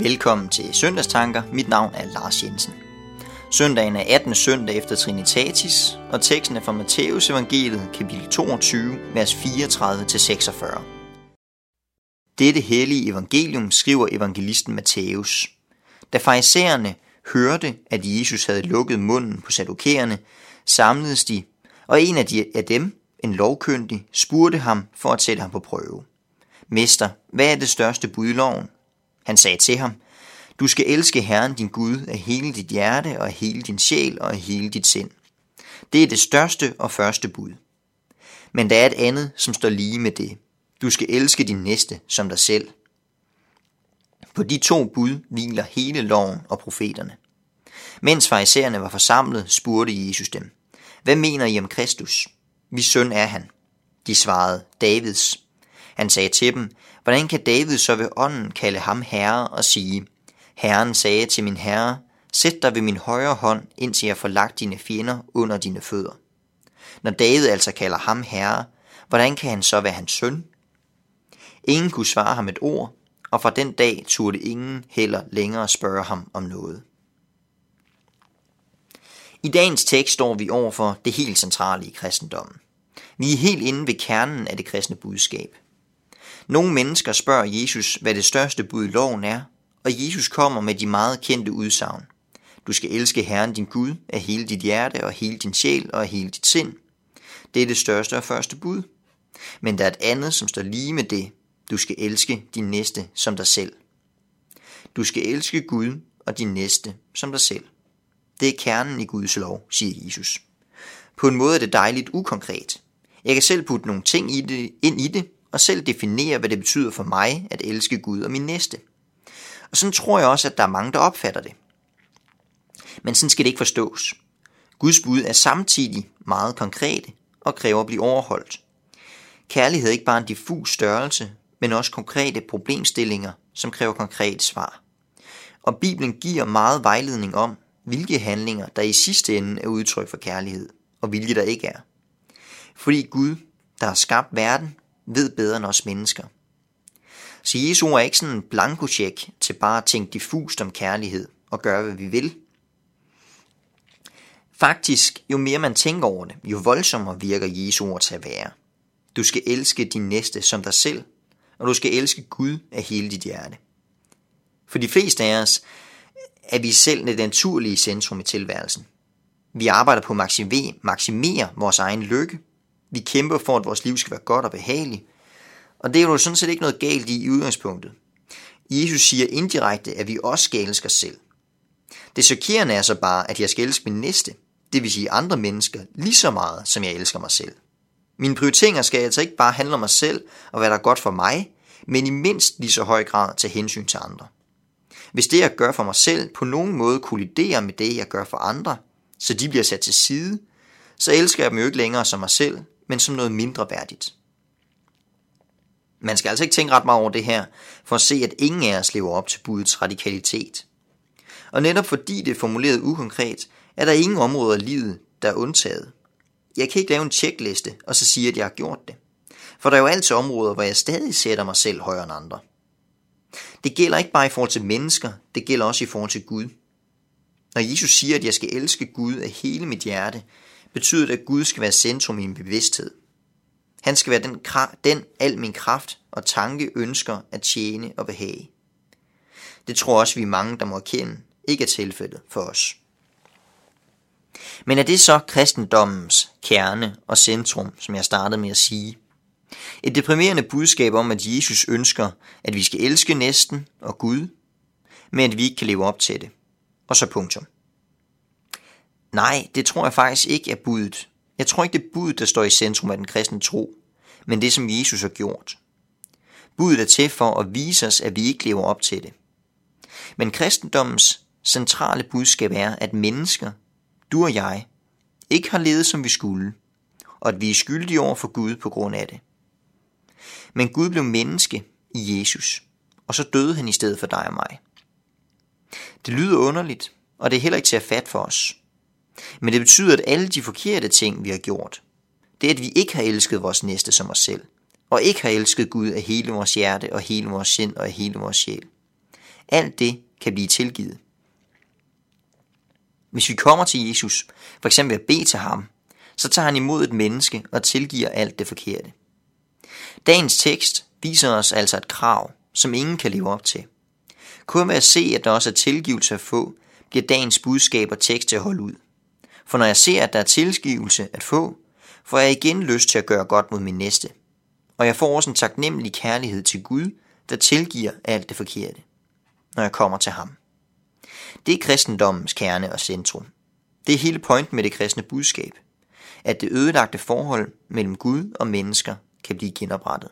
Velkommen til Søndagstanker. Mit navn er Lars Jensen. Søndagen er 18. søndag efter Trinitatis, og teksten er fra Matteus evangeliet, kapitel 22, vers 34-46. Dette hellige evangelium skriver evangelisten Matthæus. Da farisæerne hørte, at Jesus havde lukket munden på sadukæerne, samledes de, og en af, de, af dem, en lovkyndig, spurgte ham for at sætte ham på prøve. Mester, hvad er det største bud i loven? Han sagde til ham, du skal elske Herren din Gud af hele dit hjerte og af hele din sjæl og af hele dit sind. Det er det største og første bud. Men der er et andet, som står lige med det. Du skal elske din næste som dig selv. På de to bud hviler hele loven og profeterne. Mens farisæerne var forsamlet, spurgte Jesus dem, Hvad mener I om Kristus? Hvis søn er han. De svarede, Davids. Han sagde til dem, Hvordan kan David så ved ånden kalde ham herre og sige, Herren sagde til min herre, sæt dig ved min højre hånd, indtil jeg får lagt dine fjender under dine fødder. Når David altså kalder ham herre, hvordan kan han så være hans søn? Ingen kunne svare ham et ord, og fra den dag turde ingen heller længere spørge ham om noget. I dagens tekst står vi over for det helt centrale i kristendommen. Vi er helt inde ved kernen af det kristne budskab – nogle mennesker spørger Jesus, hvad det største bud i loven er, og Jesus kommer med de meget kendte udsagn. Du skal elske Herren din Gud af hele dit hjerte og hele din sjæl og af hele dit sind. Det er det største og første bud. Men der er et andet, som står lige med det. Du skal elske din næste som dig selv. Du skal elske Gud og din næste som dig selv. Det er kernen i Guds lov, siger Jesus. På en måde er det dejligt ukonkret. Jeg kan selv putte nogle ting i det, ind i det, og selv definere, hvad det betyder for mig at elske Gud og min næste. Og sådan tror jeg også, at der er mange, der opfatter det. Men sådan skal det ikke forstås. Guds bud er samtidig meget konkrete og kræver at blive overholdt. Kærlighed er ikke bare en diffus størrelse, men også konkrete problemstillinger, som kræver konkrete svar. Og Bibelen giver meget vejledning om, hvilke handlinger, der i sidste ende er udtryk for kærlighed, og hvilke der ikke er. Fordi Gud, der har skabt verden, ved bedre end os mennesker. Så Jesu er ikke sådan en blankocheck til bare at tænke diffust om kærlighed og gøre, hvad vi vil. Faktisk, jo mere man tænker over det, jo voldsommere virker Jesu ord til at være. Du skal elske din næste som dig selv, og du skal elske Gud af hele dit hjerte. For de fleste af os er vi selv det naturlige centrum i tilværelsen. Vi arbejder på at maksimere vores egen lykke, vi kæmper for, at vores liv skal være godt og behageligt. Og det er jo sådan set ikke noget galt i i udgangspunktet. Jesus siger indirekte, at vi også skal elske os selv. Det chokerende er så bare, at jeg skal elske min næste, det vil sige andre mennesker, lige så meget, som jeg elsker mig selv. Mine prioriteringer skal altså ikke bare handle om mig selv og hvad der er godt for mig, men i mindst lige så høj grad tage hensyn til andre. Hvis det, jeg gør for mig selv, på nogen måde kolliderer med det, jeg gør for andre, så de bliver sat til side, så elsker jeg dem jo ikke længere som mig selv, men som noget mindre værdigt. Man skal altså ikke tænke ret meget over det her, for at se, at ingen af os lever op til budets radikalitet. Og netop fordi det er formuleret ukonkret, er der ingen områder i livet, der er undtaget. Jeg kan ikke lave en tjekliste og så sige, at jeg har gjort det. For der er jo altid områder, hvor jeg stadig sætter mig selv højere end andre. Det gælder ikke bare i forhold til mennesker, det gælder også i forhold til Gud. Når Jesus siger, at jeg skal elske Gud af hele mit hjerte, betyder det, at Gud skal være centrum i min bevidsthed. Han skal være den, den al min kraft og tanke ønsker at tjene og behage. Det tror også vi er mange, der må erkende, ikke er tilfældet for os. Men er det så kristendommens kerne og centrum, som jeg startede med at sige? Et deprimerende budskab om, at Jesus ønsker, at vi skal elske næsten og Gud, men at vi ikke kan leve op til det. Og så punktum. Nej, det tror jeg faktisk ikke er budet. Jeg tror ikke, det er budet, der står i centrum af den kristne tro, men det, som Jesus har gjort. Budet er til for at vise os, at vi ikke lever op til det. Men kristendommens centrale budskab er, at mennesker, du og jeg, ikke har levet, som vi skulle, og at vi er skyldige over for Gud på grund af det. Men Gud blev menneske i Jesus, og så døde han i stedet for dig og mig. Det lyder underligt, og det er heller ikke til at fat for os. Men det betyder, at alle de forkerte ting, vi har gjort, det er, at vi ikke har elsket vores næste som os selv, og ikke har elsket Gud af hele vores hjerte og hele vores sind og af hele vores sjæl. Alt det kan blive tilgivet. Hvis vi kommer til Jesus, for eksempel ved at bede til ham, så tager han imod et menneske og tilgiver alt det forkerte. Dagens tekst viser os altså et krav, som ingen kan leve op til. Kun ved at se, at der også er tilgivelse at få, bliver dagens budskab og tekst til at holde ud. For når jeg ser, at der er tilgivelse at få, får jeg igen lyst til at gøre godt mod min næste. Og jeg får også en taknemmelig kærlighed til Gud, der tilgiver alt det forkerte, når jeg kommer til ham. Det er kristendommens kerne og centrum. Det er hele pointen med det kristne budskab, at det ødelagte forhold mellem Gud og mennesker kan blive genoprettet.